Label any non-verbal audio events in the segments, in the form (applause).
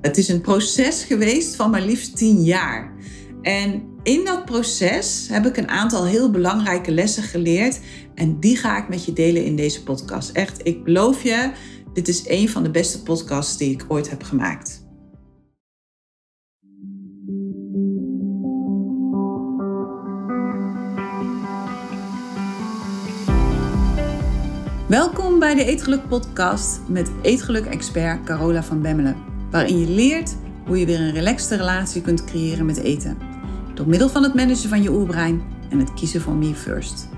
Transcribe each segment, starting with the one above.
Het is een proces geweest van maar liefst tien jaar. En in dat proces heb ik een aantal heel belangrijke lessen geleerd. En die ga ik met je delen in deze podcast. Echt, ik beloof je, dit is een van de beste podcasts die ik ooit heb gemaakt. Welkom bij de Eetgeluk Podcast met Eetgeluk-expert Carola van Bemmelen. Waarin je leert hoe je weer een relaxte relatie kunt creëren met eten. Door middel van het managen van je oerbrein en het kiezen voor me first.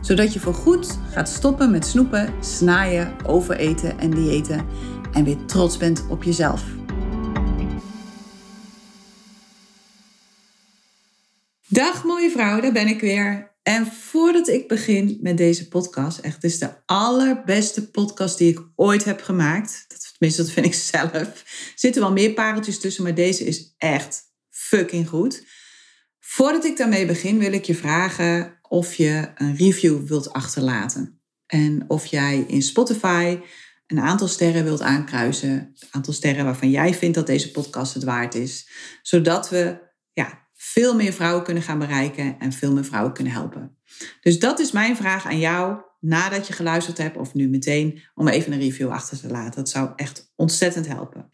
Zodat je voorgoed gaat stoppen met snoepen, snaaien, overeten en diëten. En weer trots bent op jezelf. Dag mooie vrouw, daar ben ik weer. En voordat ik begin met deze podcast, echt, het is de allerbeste podcast die ik ooit heb gemaakt. Tenminste, dat vind ik (laughs) zelf. Er zitten wel meer pareltjes tussen, maar deze is echt fucking goed. Voordat ik daarmee begin, wil ik je vragen of je een review wilt achterlaten. En of jij in Spotify een aantal sterren wilt aankruisen. Een aantal sterren waarvan jij vindt dat deze podcast het waard is. Zodat we ja, veel meer vrouwen kunnen gaan bereiken en veel meer vrouwen kunnen helpen. Dus dat is mijn vraag aan jou nadat je geluisterd hebt of nu meteen om even een review achter te laten. Dat zou echt ontzettend helpen.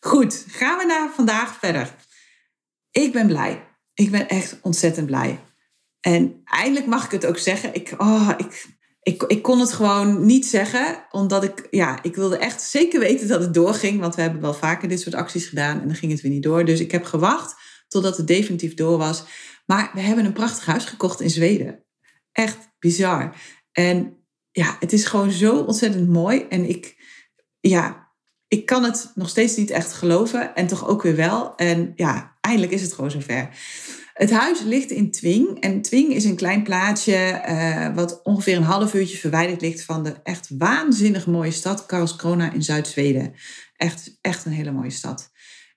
Goed, gaan we naar vandaag verder. Ik ben blij. Ik ben echt ontzettend blij. En eindelijk mag ik het ook zeggen. Ik, oh, ik, ik, ik kon het gewoon niet zeggen, omdat ik, ja, ik wilde echt zeker weten dat het doorging. Want we hebben wel vaker dit soort acties gedaan en dan ging het weer niet door. Dus ik heb gewacht totdat het definitief door was. Maar we hebben een prachtig huis gekocht in Zweden. Echt bizar. En ja, het is gewoon zo ontzettend mooi. En ik, ja, ik kan het nog steeds niet echt geloven. En toch ook weer wel. En ja, eindelijk is het gewoon zover. Het huis ligt in Twing. En Twing is een klein plaatsje uh, wat ongeveer een half uurtje verwijderd ligt van de echt waanzinnig mooie stad Karlskrona in Zuid-Zweden. Echt, echt een hele mooie stad.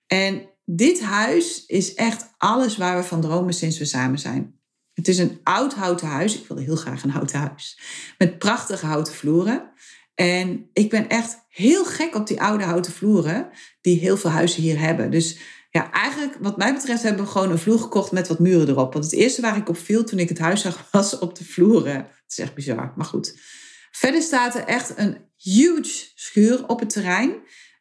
En dit huis is echt alles waar we van dromen sinds we samen zijn. Het is een oud houten huis. Ik wilde heel graag een houten huis. Met prachtige houten vloeren. En ik ben echt heel gek op die oude houten vloeren die heel veel huizen hier hebben. Dus ja, eigenlijk wat mij betreft hebben we gewoon een vloer gekocht met wat muren erop. Want het eerste waar ik op viel toen ik het huis zag (laughs) was op de vloeren. Het is echt bizar, maar goed. Verder staat er echt een huge schuur op het terrein.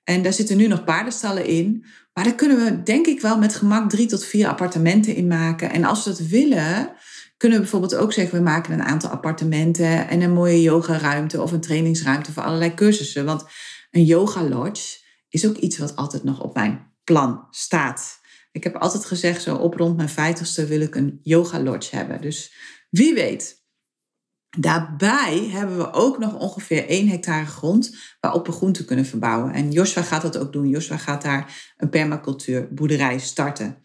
En daar zitten nu nog paardenstallen in. Maar daar kunnen we denk ik wel met gemak drie tot vier appartementen in maken. En als we dat willen, kunnen we bijvoorbeeld ook zeggen... we maken een aantal appartementen en een mooie yogaruimte... of een trainingsruimte voor allerlei cursussen. Want een yoga lodge is ook iets wat altijd nog op mijn plan staat. Ik heb altijd gezegd, zo op rond mijn vijftigste wil ik een yoga lodge hebben. Dus wie weet... Daarbij hebben we ook nog ongeveer 1 hectare grond waarop we groenten kunnen verbouwen. En Joshua gaat dat ook doen. Joshua gaat daar een permacultuurboerderij starten.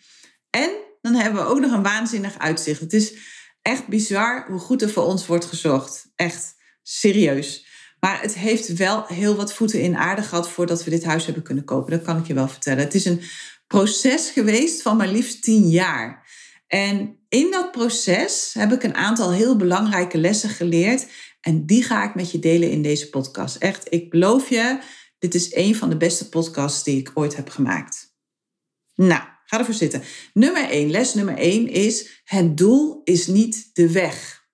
En dan hebben we ook nog een waanzinnig uitzicht. Het is echt bizar hoe goed er voor ons wordt gezorgd. Echt serieus. Maar het heeft wel heel wat voeten in aarde gehad voordat we dit huis hebben kunnen kopen. Dat kan ik je wel vertellen. Het is een proces geweest van maar liefst 10 jaar. En in dat proces heb ik een aantal heel belangrijke lessen geleerd. En die ga ik met je delen in deze podcast. Echt, ik beloof je, dit is een van de beste podcasts die ik ooit heb gemaakt. Nou, ga ervoor zitten. Nummer 1, les nummer 1 is: het doel is niet de weg.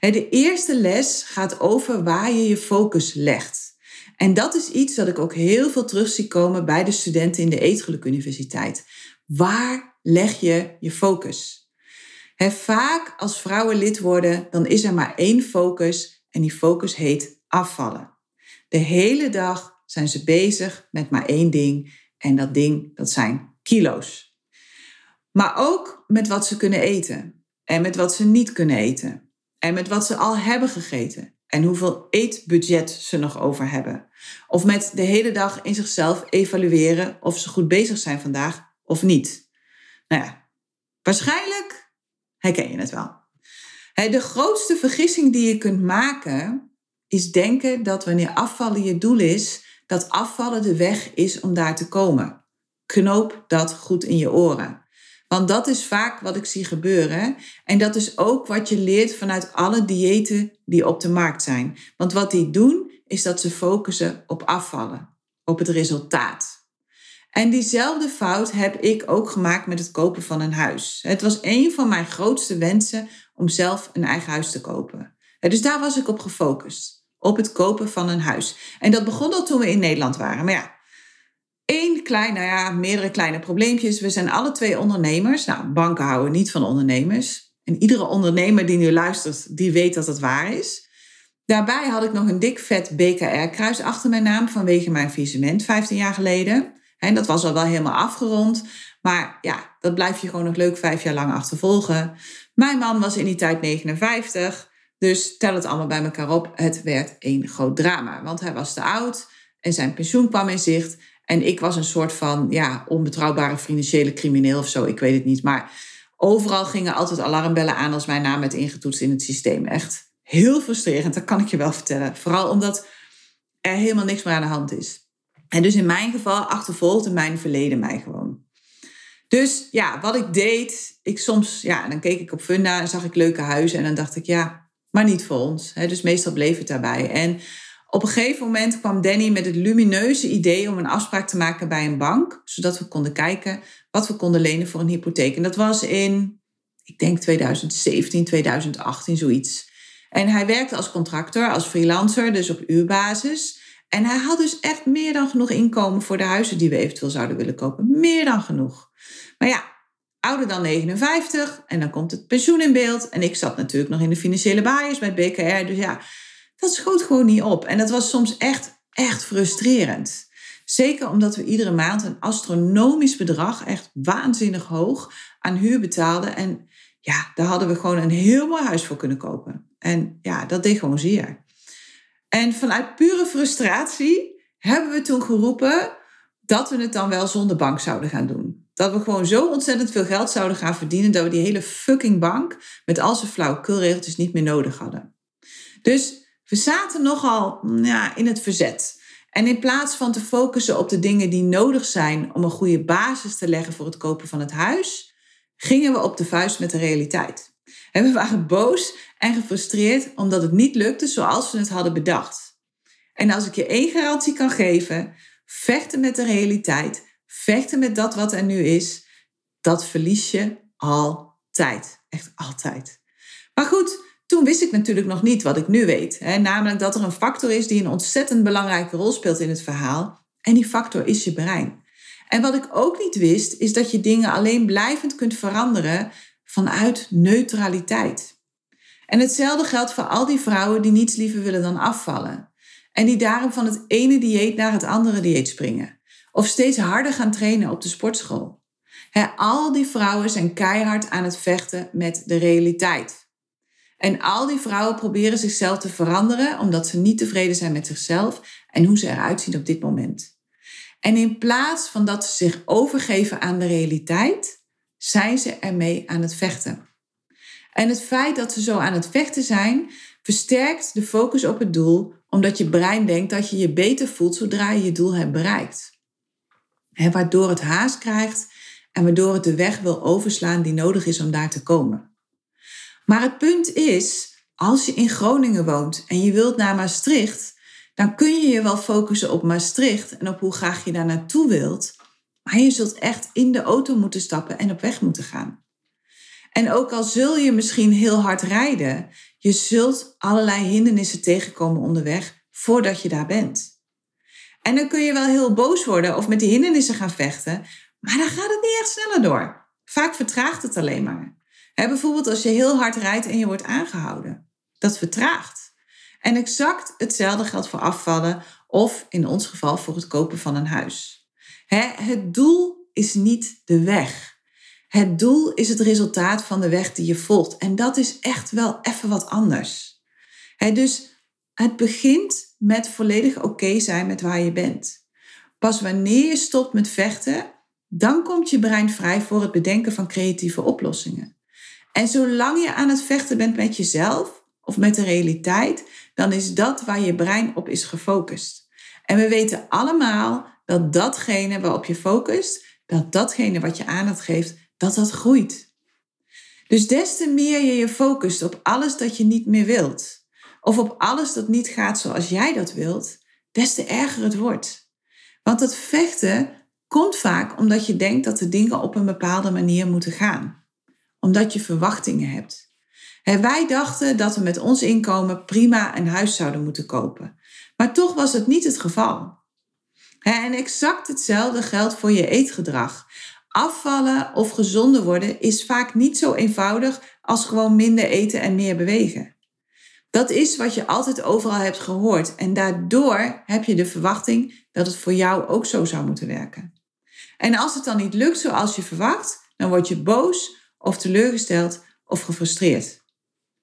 De eerste les gaat over waar je je focus legt. En dat is iets dat ik ook heel veel terug zie komen bij de studenten in de Eetgeluk Universiteit. Waar leg je je focus? He, vaak als vrouwen lid worden, dan is er maar één focus en die focus heet afvallen. De hele dag zijn ze bezig met maar één ding en dat ding dat zijn kilo's. Maar ook met wat ze kunnen eten en met wat ze niet kunnen eten en met wat ze al hebben gegeten en hoeveel eetbudget ze nog over hebben. Of met de hele dag in zichzelf evalueren of ze goed bezig zijn vandaag of niet. Nou ja, waarschijnlijk herken je het wel. De grootste vergissing die je kunt maken is denken dat wanneer afvallen je doel is, dat afvallen de weg is om daar te komen. Knoop dat goed in je oren. Want dat is vaak wat ik zie gebeuren. En dat is ook wat je leert vanuit alle diëten die op de markt zijn. Want wat die doen, is dat ze focussen op afvallen, op het resultaat. En diezelfde fout heb ik ook gemaakt met het kopen van een huis. Het was een van mijn grootste wensen om zelf een eigen huis te kopen. Dus daar was ik op gefocust. Op het kopen van een huis. En dat begon al toen we in Nederland waren. Maar ja, één klein, nou ja, meerdere kleine probleempjes. We zijn alle twee ondernemers. Nou, banken houden niet van ondernemers. En iedere ondernemer die nu luistert, die weet dat het waar is. Daarbij had ik nog een dik vet BKR-kruis achter mijn naam vanwege mijn visement 15 jaar geleden. En dat was al wel helemaal afgerond. Maar ja, dat blijf je gewoon nog leuk vijf jaar lang achtervolgen. Mijn man was in die tijd 59. Dus tel het allemaal bij elkaar op. Het werd één groot drama. Want hij was te oud en zijn pensioen kwam in zicht. En ik was een soort van ja, onbetrouwbare financiële crimineel of zo. Ik weet het niet. Maar overal gingen altijd alarmbellen aan als mijn naam werd ingetoetst in het systeem. Echt heel frustrerend, dat kan ik je wel vertellen. Vooral omdat er helemaal niks meer aan de hand is. En dus in mijn geval achtervolgde mijn verleden mij gewoon. Dus ja, wat ik deed, ik soms, ja, dan keek ik op Funda en zag ik leuke huizen en dan dacht ik, ja, maar niet voor ons. Dus meestal bleef het daarbij. En op een gegeven moment kwam Danny met het lumineuze idee om een afspraak te maken bij een bank, zodat we konden kijken wat we konden lenen voor een hypotheek. En dat was in, ik denk 2017, 2018, zoiets. En hij werkte als contractor, als freelancer, dus op uurbasis. En hij had dus echt meer dan genoeg inkomen voor de huizen die we eventueel zouden willen kopen. Meer dan genoeg. Maar ja, ouder dan 59 en dan komt het pensioen in beeld. En ik zat natuurlijk nog in de financiële baaiers bij BKR. Dus ja, dat schoot gewoon niet op. En dat was soms echt, echt frustrerend. Zeker omdat we iedere maand een astronomisch bedrag, echt waanzinnig hoog, aan huur betaalden. En ja, daar hadden we gewoon een heel mooi huis voor kunnen kopen. En ja, dat deed gewoon zeer. En vanuit pure frustratie hebben we toen geroepen dat we het dan wel zonder bank zouden gaan doen. Dat we gewoon zo ontzettend veel geld zouden gaan verdienen dat we die hele fucking bank met al zijn flauwekulregeltjes niet meer nodig hadden. Dus we zaten nogal mm, ja, in het verzet. En in plaats van te focussen op de dingen die nodig zijn om een goede basis te leggen voor het kopen van het huis, gingen we op de vuist met de realiteit. En we waren boos en gefrustreerd omdat het niet lukte zoals we het hadden bedacht. En als ik je één garantie kan geven, vechten met de realiteit, vechten met dat wat er nu is, dat verlies je altijd. Echt altijd. Maar goed, toen wist ik natuurlijk nog niet wat ik nu weet. Hè? Namelijk dat er een factor is die een ontzettend belangrijke rol speelt in het verhaal. En die factor is je brein. En wat ik ook niet wist, is dat je dingen alleen blijvend kunt veranderen vanuit neutraliteit. En hetzelfde geldt voor al die vrouwen die niets liever willen dan afvallen. En die daarom van het ene dieet naar het andere dieet springen. Of steeds harder gaan trainen op de sportschool. al die vrouwen zijn keihard aan het vechten met de realiteit. En al die vrouwen proberen zichzelf te veranderen omdat ze niet tevreden zijn met zichzelf en hoe ze eruit zien op dit moment. En in plaats van dat ze zich overgeven aan de realiteit, zijn ze ermee aan het vechten. En het feit dat ze zo aan het vechten zijn, versterkt de focus op het doel, omdat je brein denkt dat je je beter voelt zodra je je doel hebt bereikt. waardoor het haast krijgt en waardoor het de weg wil overslaan die nodig is om daar te komen. Maar het punt is, als je in Groningen woont en je wilt naar Maastricht, dan kun je je wel focussen op Maastricht en op hoe graag je daar naartoe wilt. Maar je zult echt in de auto moeten stappen en op weg moeten gaan. En ook al zul je misschien heel hard rijden, je zult allerlei hindernissen tegenkomen onderweg voordat je daar bent. En dan kun je wel heel boos worden of met die hindernissen gaan vechten, maar dan gaat het niet echt sneller door. Vaak vertraagt het alleen maar. bijvoorbeeld als je heel hard rijdt en je wordt aangehouden. Dat vertraagt. En exact hetzelfde geldt voor afvallen of in ons geval voor het kopen van een huis. Het doel is niet de weg. Het doel is het resultaat van de weg die je volgt. En dat is echt wel even wat anders. Dus het begint met volledig oké zijn met waar je bent. Pas wanneer je stopt met vechten, dan komt je brein vrij voor het bedenken van creatieve oplossingen. En zolang je aan het vechten bent met jezelf of met de realiteit, dan is dat waar je brein op is gefocust. En we weten allemaal dat datgene waarop je focust, dat datgene wat je aandacht geeft, dat dat groeit. Dus des te meer je je focust op alles dat je niet meer wilt, of op alles dat niet gaat zoals jij dat wilt, des te erger het wordt. Want het vechten komt vaak omdat je denkt dat de dingen op een bepaalde manier moeten gaan. Omdat je verwachtingen hebt. wij dachten dat we met ons inkomen prima een huis zouden moeten kopen. Maar toch was het niet het geval. En exact hetzelfde geldt voor je eetgedrag. Afvallen of gezonder worden is vaak niet zo eenvoudig als gewoon minder eten en meer bewegen. Dat is wat je altijd overal hebt gehoord en daardoor heb je de verwachting dat het voor jou ook zo zou moeten werken. En als het dan niet lukt zoals je verwacht, dan word je boos of teleurgesteld of gefrustreerd.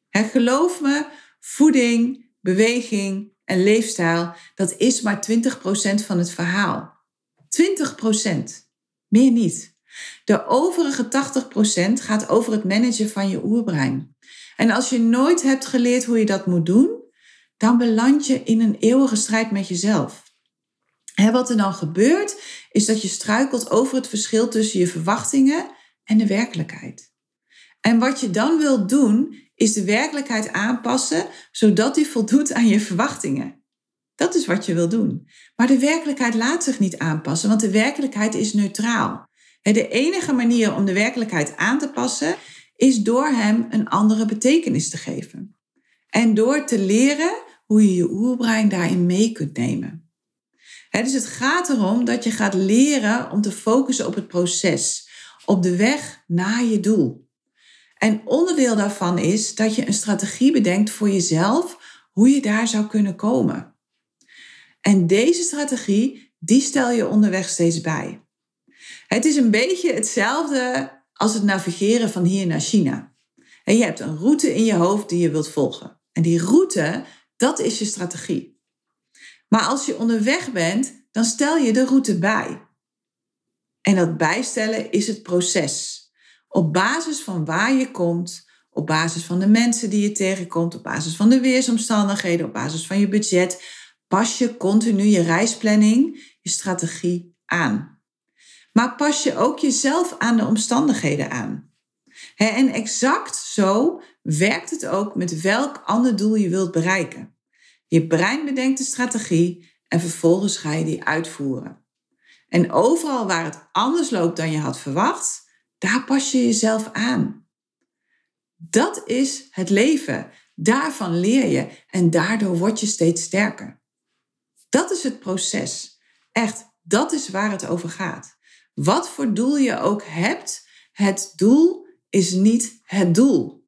En geloof me, voeding, beweging en leefstijl, dat is maar 20% van het verhaal. 20%, meer niet. De overige 80% gaat over het managen van je oerbrein. En als je nooit hebt geleerd hoe je dat moet doen, dan beland je in een eeuwige strijd met jezelf. En wat er dan gebeurt, is dat je struikelt over het verschil tussen je verwachtingen en de werkelijkheid. En wat je dan wilt doen, is de werkelijkheid aanpassen, zodat die voldoet aan je verwachtingen. Dat is wat je wil doen. Maar de werkelijkheid laat zich niet aanpassen, want de werkelijkheid is neutraal. De enige manier om de werkelijkheid aan te passen is door hem een andere betekenis te geven. En door te leren hoe je je oerbrein daarin mee kunt nemen. dus het gaat erom dat je gaat leren om te focussen op het proces, op de weg naar je doel. En onderdeel daarvan is dat je een strategie bedenkt voor jezelf hoe je daar zou kunnen komen. En deze strategie, die stel je onderweg steeds bij. Het is een beetje hetzelfde als het navigeren van hier naar China. En je hebt een route in je hoofd die je wilt volgen. En die route, dat is je strategie. Maar als je onderweg bent, dan stel je de route bij. En dat bijstellen is het proces. Op basis van waar je komt, op basis van de mensen die je tegenkomt, op basis van de weersomstandigheden, op basis van je budget, pas je continu je reisplanning, je strategie aan. Maar pas je ook jezelf aan de omstandigheden aan. En exact zo werkt het ook met welk ander doel je wilt bereiken. Je brein bedenkt de strategie en vervolgens ga je die uitvoeren. En overal waar het anders loopt dan je had verwacht, daar pas je jezelf aan. Dat is het leven. Daarvan leer je en daardoor word je steeds sterker. Dat is het proces. Echt, dat is waar het over gaat. Wat voor doel je ook hebt, het doel is niet het doel.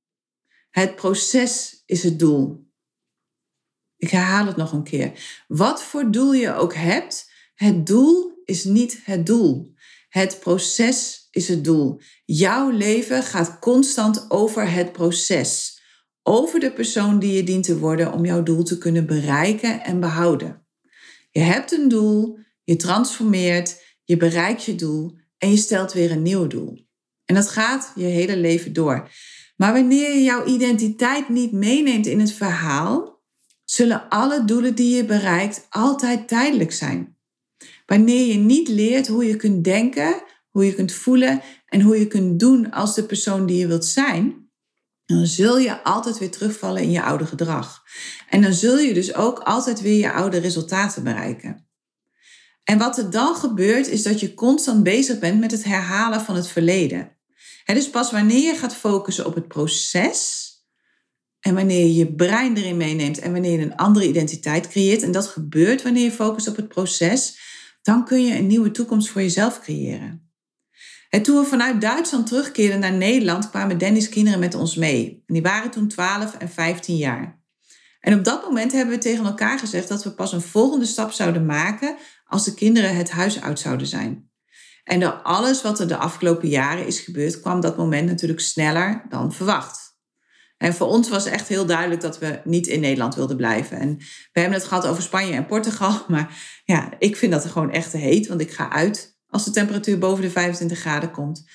Het proces is het doel. Ik herhaal het nog een keer. Wat voor doel je ook hebt, het doel is niet het doel. Het proces is het doel. Jouw leven gaat constant over het proces. Over de persoon die je dient te worden om jouw doel te kunnen bereiken en behouden. Je hebt een doel, je transformeert, je bereikt je doel en je stelt weer een nieuw doel. En dat gaat je hele leven door. Maar wanneer je jouw identiteit niet meeneemt in het verhaal, zullen alle doelen die je bereikt altijd tijdelijk zijn. Wanneer je niet leert hoe je kunt denken, hoe je kunt voelen en hoe je kunt doen als de persoon die je wilt zijn, dan zul je altijd weer terugvallen in je oude gedrag. En dan zul je dus ook altijd weer je oude resultaten bereiken. En wat er dan gebeurt, is dat je constant bezig bent met het herhalen van het verleden. He, dus pas wanneer je gaat focussen op het proces en wanneer je je brein erin meeneemt en wanneer je een andere identiteit creëert, en dat gebeurt wanneer je focust op het proces, dan kun je een nieuwe toekomst voor jezelf creëren. En toen we vanuit Duitsland terugkeerden naar Nederland, kwamen Dennis' kinderen met ons mee. Die waren toen 12 en 15 jaar. En op dat moment hebben we tegen elkaar gezegd dat we pas een volgende stap zouden maken als de kinderen het huis uit zouden zijn. En door alles wat er de afgelopen jaren is gebeurd, kwam dat moment natuurlijk sneller dan verwacht. En voor ons was echt heel duidelijk dat we niet in Nederland wilden blijven. En we hebben het gehad over Spanje en Portugal. (laughs) Maar ja, ik vind dat er gewoon echt heet. Want ik ga uit als de temperatuur boven de 25 graden komt.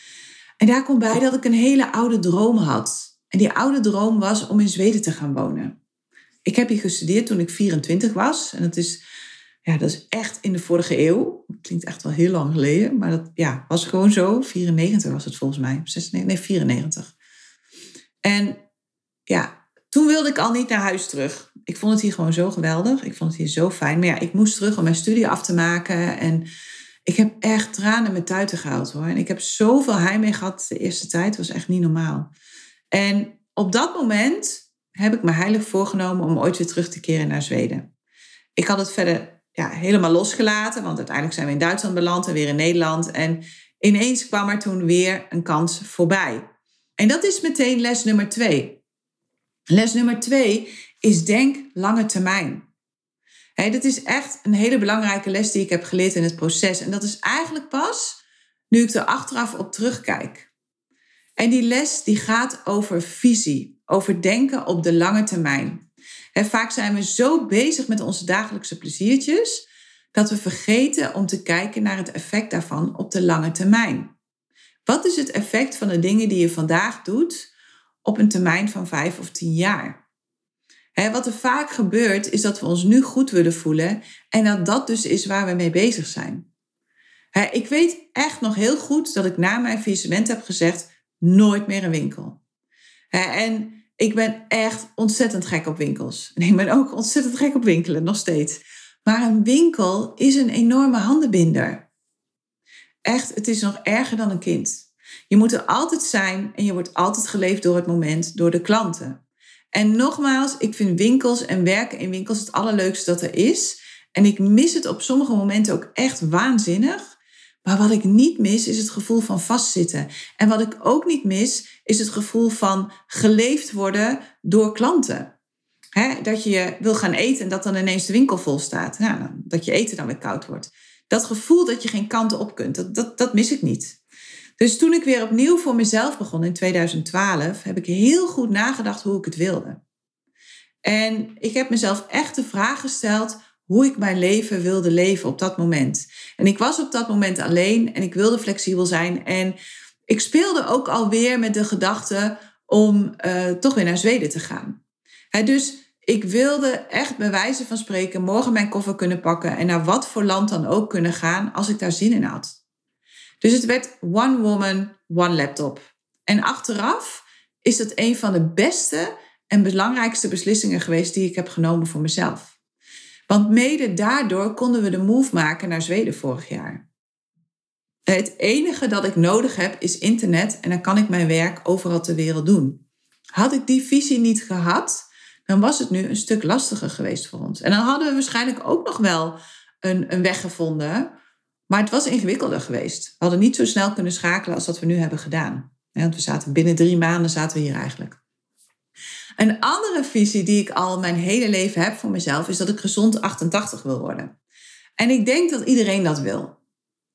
En daar komt bij dat ik een hele oude droom had. En die oude droom was om in Zweden te gaan wonen. Ik heb hier gestudeerd toen ik 24 was. En dat is, ja, dat is echt in de vorige eeuw. Klinkt echt wel heel lang geleden. Maar dat ja, was gewoon zo. 94 was het volgens mij. 96, nee, 94. En ja, toen wilde ik al niet naar huis terug. Ik vond het hier gewoon zo geweldig. Ik vond het hier zo fijn. Maar ja, ik moest terug om mijn studie af te maken. En Ik heb echt tranen met tuiten gehaald hoor. En ik heb zoveel heimwee gehad de eerste tijd. Was echt niet normaal. En op dat moment heb ik me heilig voorgenomen om ooit weer terug te keren naar Zweden. Ik had het verder ja, helemaal losgelaten, want uiteindelijk zijn we in Duitsland beland en weer in Nederland. En ineens kwam er toen weer een kans voorbij. En dat is meteen les nummer twee. Les nummer twee is denk lange termijn. Dat is echt een hele belangrijke les die ik heb geleerd in het proces. En dat is eigenlijk pas nu ik er achteraf op terugkijk. En die les die gaat over visie, over denken op de lange termijn. Vaak zijn we zo bezig met onze dagelijkse pleziertjes dat we vergeten om te kijken naar het effect daarvan op de lange termijn. Wat is het effect van de dingen die je vandaag doet op een termijn van vijf of tien jaar? wat er vaak gebeurt, is dat we ons nu goed willen voelen en dat dat dus is waar we mee bezig zijn. ik weet echt nog heel goed dat ik na mijn faillissement heb gezegd: nooit meer een winkel. en ik ben echt ontzettend gek op winkels. En ik ben ook ontzettend gek op winkelen, nog steeds. Maar een winkel is een enorme handenbinder. Echt, het is nog erger dan een kind. Je moet er altijd zijn en je wordt altijd geleefd door het moment, door de klanten. En nogmaals, ik vind winkels en werken in winkels het allerleukste dat er is. En ik mis het op sommige momenten ook echt waanzinnig. Maar wat ik niet mis is het gevoel van vastzitten. En wat ik ook niet mis is het gevoel van geleefd worden door klanten. dat je wil gaan eten en dat dan ineens de winkel vol staat. Ja, dat je eten dan weer koud wordt. Dat gevoel dat je geen kanten op kunt, dat, dat, dat mis ik niet. Dus toen ik weer opnieuw voor mezelf begon in 2012, heb ik heel goed nagedacht hoe ik het wilde. En ik heb mezelf echt de vraag gesteld hoe ik mijn leven wilde leven op dat moment. En ik was op dat moment alleen en ik wilde flexibel zijn. En ik speelde ook alweer met de gedachte om uh, toch weer naar Zweden te gaan. dus ik wilde echt bij wijze van spreken morgen mijn koffer kunnen pakken en naar wat voor land dan ook kunnen gaan als ik daar zin in had. Dus het werd one woman, one laptop. En achteraf is dat een van de beste en belangrijkste beslissingen geweest die ik heb genomen voor mezelf. Want mede daardoor konden we de move maken naar Zweden vorig jaar. Het enige dat ik nodig heb is internet en dan kan ik mijn werk overal ter wereld doen. Had ik die visie niet gehad, dan was het nu een stuk lastiger geweest voor ons. En dan hadden we waarschijnlijk ook nog wel een, een weg gevonden maar het was ingewikkelder geweest. We hadden niet zo snel kunnen schakelen als dat we nu hebben gedaan. Want we zaten binnen drie maanden zaten we hier eigenlijk. Een andere visie die ik al mijn hele leven heb voor mezelf is dat ik gezond 88 wil worden. En ik denk dat iedereen dat wil.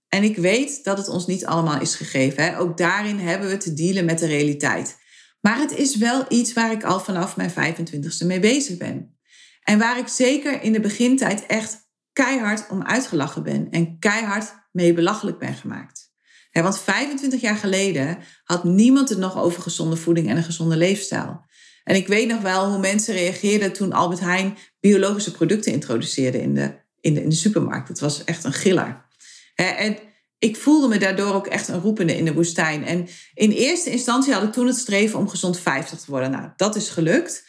En ik weet dat het ons niet allemaal is gegeven. Hè? Ook daarin hebben we te dealen met de realiteit. Maar het is wel iets waar ik al vanaf mijn 25ste mee bezig ben. En waar ik zeker in de begintijd echt keihard om uitgelachen ben en keihard mee belachelijk ben gemaakt. want 25 jaar geleden had niemand het nog over gezonde voeding en een gezonde leefstijl. En ik weet nog wel hoe mensen reageerden toen Albert Heijn biologische producten introduceerde in de, in de, in de supermarkt. Het was echt een giller. en ik voelde me daardoor ook echt een roepende in de woestijn. En in eerste instantie had ik toen het streven om gezond 50 te worden. Nou, dat is gelukt.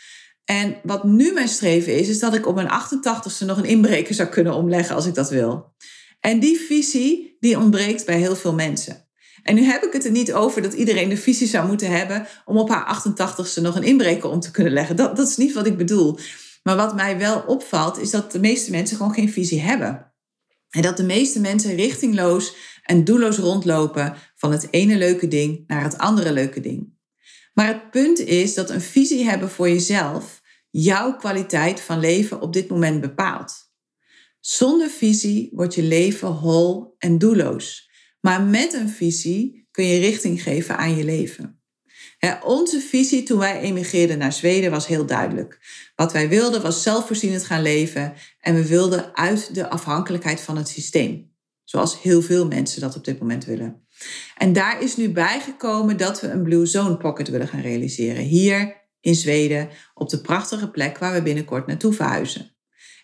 En wat nu mijn streven is, is dat ik op mijn 88ste nog een inbreker zou kunnen omleggen als ik dat wil. En die visie, die ontbreekt bij heel veel mensen. En nu heb ik het er niet over dat iedereen de visie zou moeten hebben om op haar 88ste nog een inbreker om te kunnen leggen. Dat, dat is niet wat ik bedoel. Maar wat mij wel opvalt, is dat de meeste mensen gewoon geen visie hebben. En dat de meeste mensen richtingloos en doelloos rondlopen van het ene leuke ding naar het andere leuke ding. Maar het punt is dat een visie hebben voor jezelf jouw kwaliteit van leven op dit moment bepaalt. Zonder visie wordt je leven hol en doelloos. Maar met een visie kun je richting geven aan je leven. onze visie toen wij emigreerden naar Zweden was heel duidelijk. Wat wij wilden was zelfvoorzienend gaan leven en we wilden uit de afhankelijkheid van het systeem. Zoals heel veel mensen dat op dit moment willen. En daar is nu bijgekomen dat we een Blue Zone Pocket willen gaan realiseren. Hier in Zweden, op de prachtige plek waar we binnenkort naartoe verhuizen.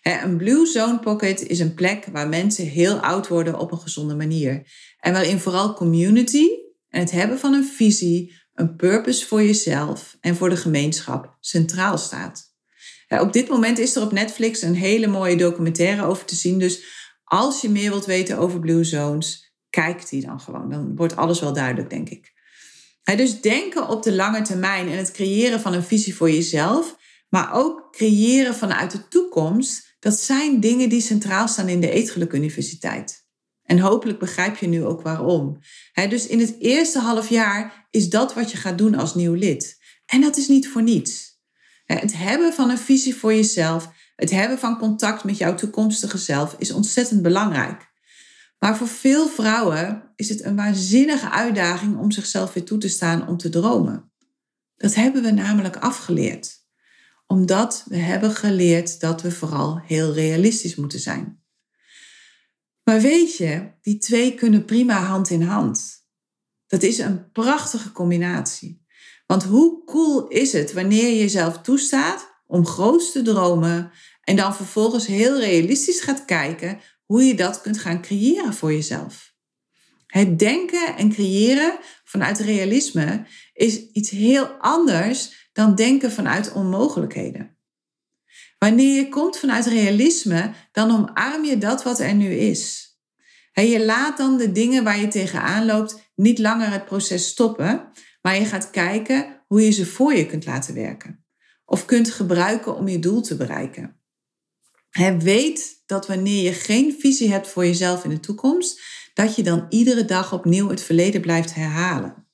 Een Blue Zone Pocket is een plek waar mensen heel oud worden op een gezonde manier. En waarin vooral community en het hebben van een visie, een purpose voor jezelf en voor de gemeenschap centraal staat. Op dit moment is er op Netflix een hele mooie documentaire over te zien. Dus Als je meer wilt weten over Blue Zones, kijk die dan gewoon. Dan wordt alles wel duidelijk, denk ik. dus denken op de lange termijn en het creëren van een visie voor jezelf, maar ook creëren vanuit de toekomst, dat zijn dingen die centraal staan in de Eetgeluk Universiteit. En hopelijk begrijp je nu ook waarom. dus in het eerste half jaar is dat wat je gaat doen als nieuw lid. En dat is niet voor niets. Het hebben van een visie voor jezelf, het hebben van contact met jouw toekomstige zelf is ontzettend belangrijk. Maar voor veel vrouwen is het een waanzinnige uitdaging om zichzelf weer toe te staan om te dromen. Dat hebben we namelijk afgeleerd. Omdat we hebben geleerd dat we vooral heel realistisch moeten zijn. Maar weet je, die twee kunnen prima hand in hand. Dat is een prachtige combinatie. Want hoe cool is het wanneer je jezelf toestaat om groot te dromen en dan vervolgens heel realistisch gaat kijken hoe je dat kunt gaan creëren voor jezelf. Het denken en creëren vanuit realisme is iets heel anders dan denken vanuit onmogelijkheden. Wanneer je komt vanuit realisme, dan omarm je dat wat er nu is. je laat dan de dingen waar je tegenaan loopt niet langer het proces stoppen, maar je gaat kijken hoe je ze voor je kunt laten werken. Of kunt gebruiken om je doel te bereiken. Weet dat wanneer je geen visie hebt voor jezelf in de toekomst, dat je dan iedere dag opnieuw het verleden blijft herhalen.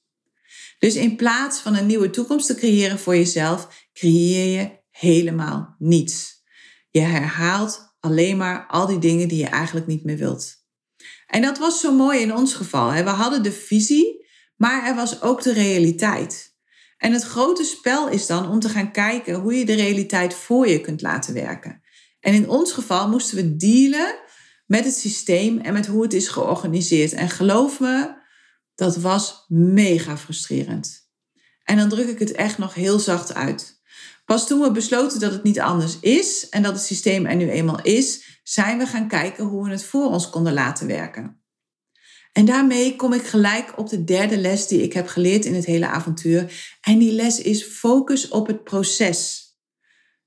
Dus in plaats van een nieuwe toekomst te creëren voor jezelf, creëer je helemaal niets. Je herhaalt alleen maar al die dingen die je eigenlijk niet meer wilt. En dat was zo mooi in ons geval. We hadden de visie, maar er was ook de realiteit. En het grote spel is dan om te gaan kijken hoe je de realiteit voor je kunt laten werken. En in ons geval moesten we dealen met het systeem en met hoe het is georganiseerd. En geloof me, dat was mega frustrerend. En dan druk ik het echt nog heel zacht uit. Pas toen we besloten dat het niet anders is en dat het systeem er nu eenmaal is, zijn we gaan kijken hoe we het voor ons konden laten werken. En daarmee kom ik gelijk op de derde les die ik heb geleerd in het hele avontuur. En die les is focus op het proces.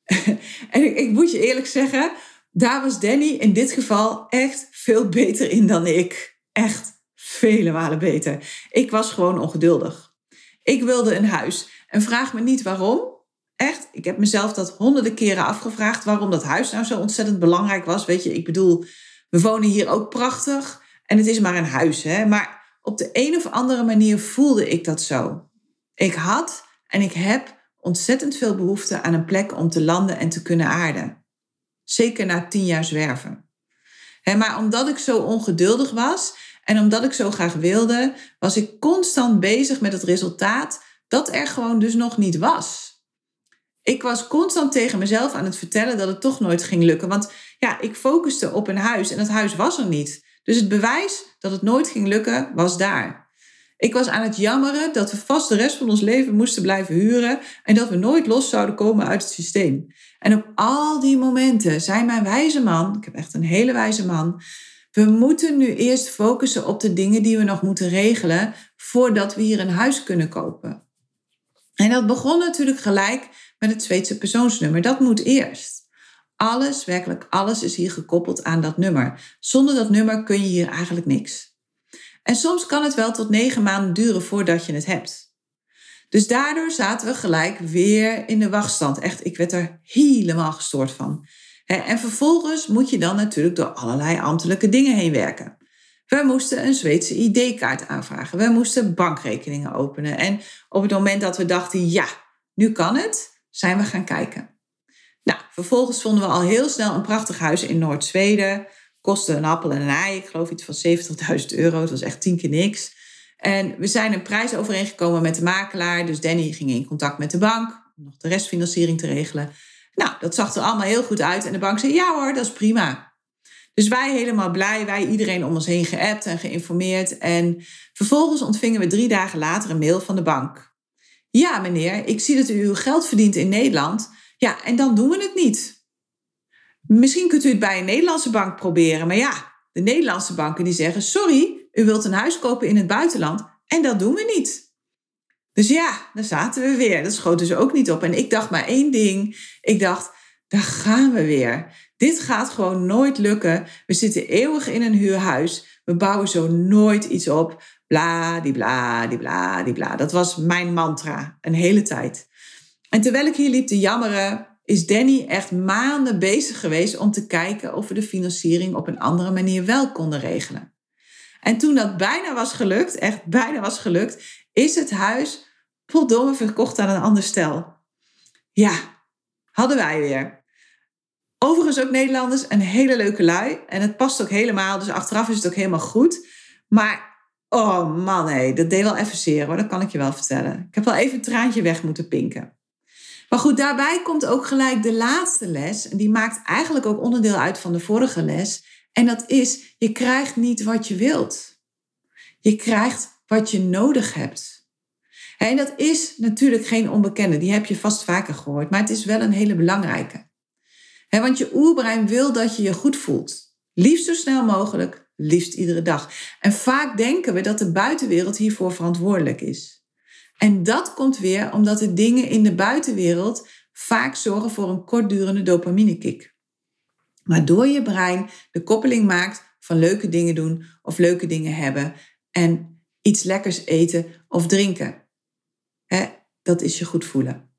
(laughs) en ik, ik, moet je eerlijk zeggen, daar was Danny in dit geval echt veel beter in dan ik. Echt vele malen beter. Ik was gewoon ongeduldig. Ik wilde een huis. En vraag me niet waarom. Echt, ik heb mezelf dat honderden keren afgevraagd waarom dat huis nou zo ontzettend belangrijk was. Weet je, ik bedoel, we wonen hier ook prachtig en het is maar een huis, hè. Maar op de een of andere manier voelde ik dat zo. Ik had en ik heb ontzettend veel behoefte aan een plek om te landen en te kunnen aarden. Zeker na tien jaar zwerven. maar omdat ik zo ongeduldig was en omdat ik zo graag wilde, was ik constant bezig met het resultaat dat er gewoon dus nog niet was. Ik was constant tegen mezelf aan het vertellen dat het toch nooit ging lukken. Want ja, ik focuste op een huis en dat huis was er niet. Dus het bewijs dat het nooit ging lukken was daar. Ik was aan het jammeren dat we vast de rest van ons leven moesten blijven huren en dat we nooit los zouden komen uit het systeem. En op al die momenten zei mijn wijze man, ik heb echt een hele wijze man, we moeten nu eerst focussen op de dingen die we nog moeten regelen voordat we hier een huis kunnen kopen. En dat begon natuurlijk gelijk met het Zweedse persoonsnummer. Dat moet eerst. Alles, werkelijk alles is hier gekoppeld aan dat nummer. Zonder dat nummer kun je hier eigenlijk niks. En soms kan het wel tot negen maanden duren voordat je het hebt. Dus daardoor zaten we gelijk weer in de wachtstand. Echt, ik werd er helemaal gestoord van. En vervolgens moet je dan natuurlijk door allerlei ambtelijke dingen heen werken. We moesten een Zweedse ID-kaart aanvragen. We moesten bankrekeningen openen. En op het moment dat we dachten, ja, nu kan het, zijn we gaan kijken. Nou, vervolgens vonden we al heel snel een prachtig huis in Noord-Zweden kostte een appel en een ei. Ik geloof iets van 70.000 euro. Het was echt tien keer niks. En we zijn een prijs overeengekomen met de makelaar. Dus Danny ging in contact met de bank om nog de restfinanciering te regelen. Nou, dat zag er allemaal heel goed uit. En de bank zei, ja hoor, dat is prima. Dus wij helemaal blij, wij iedereen om ons heen geappt en geïnformeerd. En vervolgens ontvingen we drie dagen later een mail van de bank. Ja meneer, ik zie dat u uw geld verdient in Nederland. Ja, en dan doen we het niet. Misschien kunt u het bij een Nederlandse bank proberen. Maar ja, de Nederlandse banken die zeggen: sorry, u wilt een huis kopen in het buitenland. En dat doen we niet. Dus ja, daar zaten we weer. Dat schoten ze ook niet op. En ik dacht maar één ding. Ik dacht, daar gaan we weer. Dit gaat gewoon nooit lukken. We zitten eeuwig in een huurhuis. We bouwen zo nooit iets op. Bla, die bla, die bla, die bla. Dat was mijn mantra een hele tijd. En terwijl ik hier liep te jammeren, is Danny echt maanden bezig geweest om te kijken of we de financiering op een andere manier wel konden regelen. En toen dat bijna was gelukt, echt bijna was gelukt, is het huis potdomme verkocht aan een ander stel. Ja, hadden wij weer. Overigens ook Nederlanders, een hele leuke lui. En het past ook helemaal, dus achteraf is het ook helemaal goed. Maar, oh man, hé, dat deed wel even zeer hoor, dat kan ik je wel vertellen. Ik heb wel even een traantje weg moeten pinken. Maar goed, daarbij komt ook gelijk de laatste les. En die maakt eigenlijk ook onderdeel uit van de vorige les. En dat is, je krijgt niet wat je wilt. Je krijgt wat je nodig hebt. En dat is natuurlijk geen onbekende, die heb je vast vaker gehoord, maar het is wel een hele belangrijke. Want je oerbrein wil dat je je goed voelt. Liefst zo snel mogelijk, liefst iedere dag. En vaak denken we dat de buitenwereld hiervoor verantwoordelijk is. En dat komt weer omdat de dingen in de buitenwereld vaak zorgen voor een kortdurende dopaminekick. Waardoor je brein de koppeling maakt van leuke dingen doen of leuke dingen hebben en iets lekkers eten of drinken. dat is je goed voelen.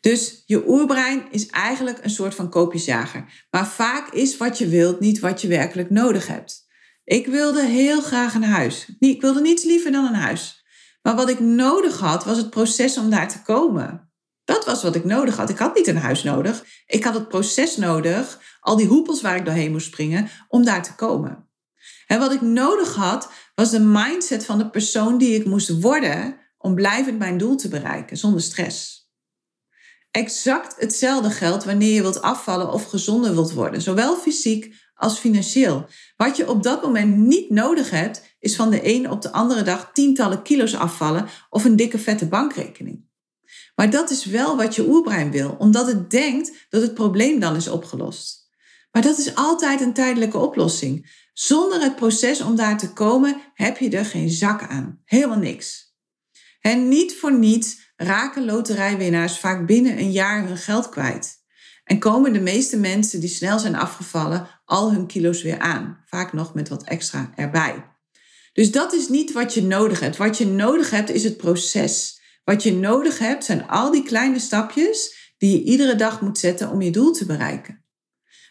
Dus je oerbrein is eigenlijk een soort van koopjesjager. Maar vaak is wat je wilt niet wat je werkelijk nodig hebt. Ik wilde heel graag een huis. Ik wilde niets liever dan een huis. Maar wat ik nodig had, was het proces om daar te komen. Dat was wat ik nodig had. Ik had niet een huis nodig. Ik had het proces nodig, al die hoepels waar ik doorheen moest springen, om daar te komen. En wat ik nodig had, was de mindset van de persoon die ik moest worden om blijvend mijn doel te bereiken, zonder stress. Exact hetzelfde geldt wanneer je wilt afvallen of gezonder wilt worden, zowel fysiek als financieel. Wat je op dat moment niet nodig hebt, is van de een op de andere dag tientallen kilo's afvallen of een dikke vette bankrekening. Maar dat is wel wat je oerbrein wil, omdat het denkt dat het probleem dan is opgelost. Maar dat is altijd een tijdelijke oplossing. Zonder het proces om daar te komen heb je er geen zak aan. Helemaal niks. En niet voor niets raken loterijwinnaars vaak binnen een jaar hun geld kwijt. En komen de meeste mensen die snel zijn afgevallen al hun kilo's weer aan. Vaak nog met wat extra erbij. Dus dat is niet wat je nodig hebt. Wat je nodig hebt is het proces. Wat je nodig hebt zijn al die kleine stapjes die je iedere dag moet zetten om je doel te bereiken.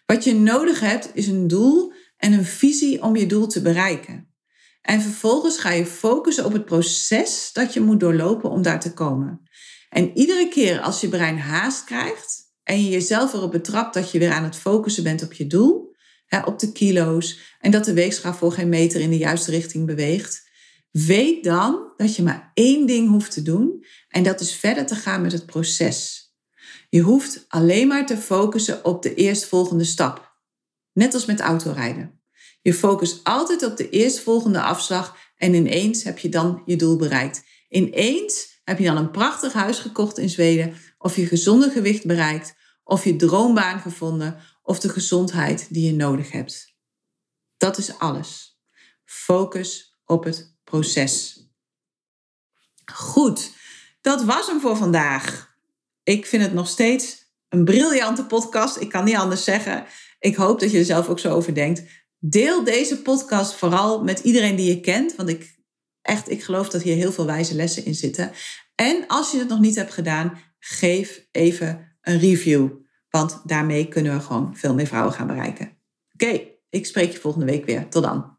Wat je nodig hebt is een doel en een visie om je doel te bereiken. En vervolgens ga je focussen op het proces dat je moet doorlopen om daar te komen. En iedere keer als je brein haast krijgt en je jezelf erop betrapt dat je weer aan het focussen bent op je doel, hè, op de kilo's en dat de weegschaal voor geen meter in de juiste richting beweegt, weet dan dat je maar één ding hoeft te doen en dat is verder te gaan met het proces. Je hoeft alleen maar te focussen op de eerstvolgende stap. Net als met autorijden. Je focust altijd op de eerstvolgende afslag en ineens heb je dan je doel bereikt. Ineens heb je dan een prachtig huis gekocht in Zweden, of je gezonde gewicht bereikt, of je droombaan gevonden, of de gezondheid die je nodig hebt. Dat is alles. Focus op het proces. Goed, dat was hem voor vandaag. Ik vind het nog steeds een briljante podcast. Ik kan niet anders zeggen. Ik hoop dat je er zelf ook zo over denkt. Deel deze podcast vooral met iedereen die je kent, want ik echt, ik geloof dat hier heel veel wijze lessen in zitten. En als je het nog niet hebt gedaan, geef even een review, want daarmee kunnen we gewoon veel meer vrouwen gaan bereiken. Oké, ik spreek je volgende week weer. Tot dan.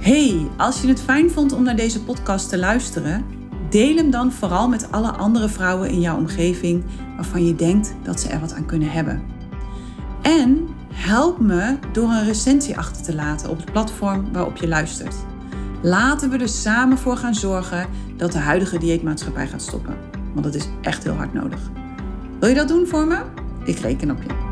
Hey, als je het fijn vond om naar deze podcast te luisteren Deel hem dan vooral met alle andere vrouwen in jouw omgeving waarvan je denkt dat ze er wat aan kunnen hebben. En help me door een recensie achter te laten op het platform waarop je luistert. Laten we er samen voor gaan zorgen dat de huidige dieetmaatschappij gaat stoppen. Want dat is echt heel hard nodig. Wil je dat doen voor me? Ik reken op je.